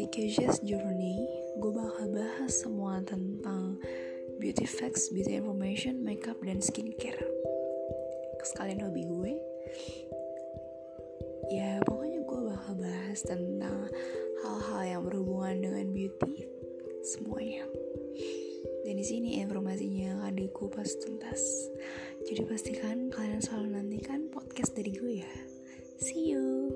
Di Cage's Journey gue bakal bahas semua tentang beauty facts, beauty information, makeup, dan skincare. Sekalian hobi gue. Ya pokoknya gue bakal bahas tentang hal-hal yang berhubungan dengan beauty semuanya. Dan di sini informasinya akan dikupas tuntas. Jadi pastikan kalian selalu nantikan podcast dari gue ya. See you!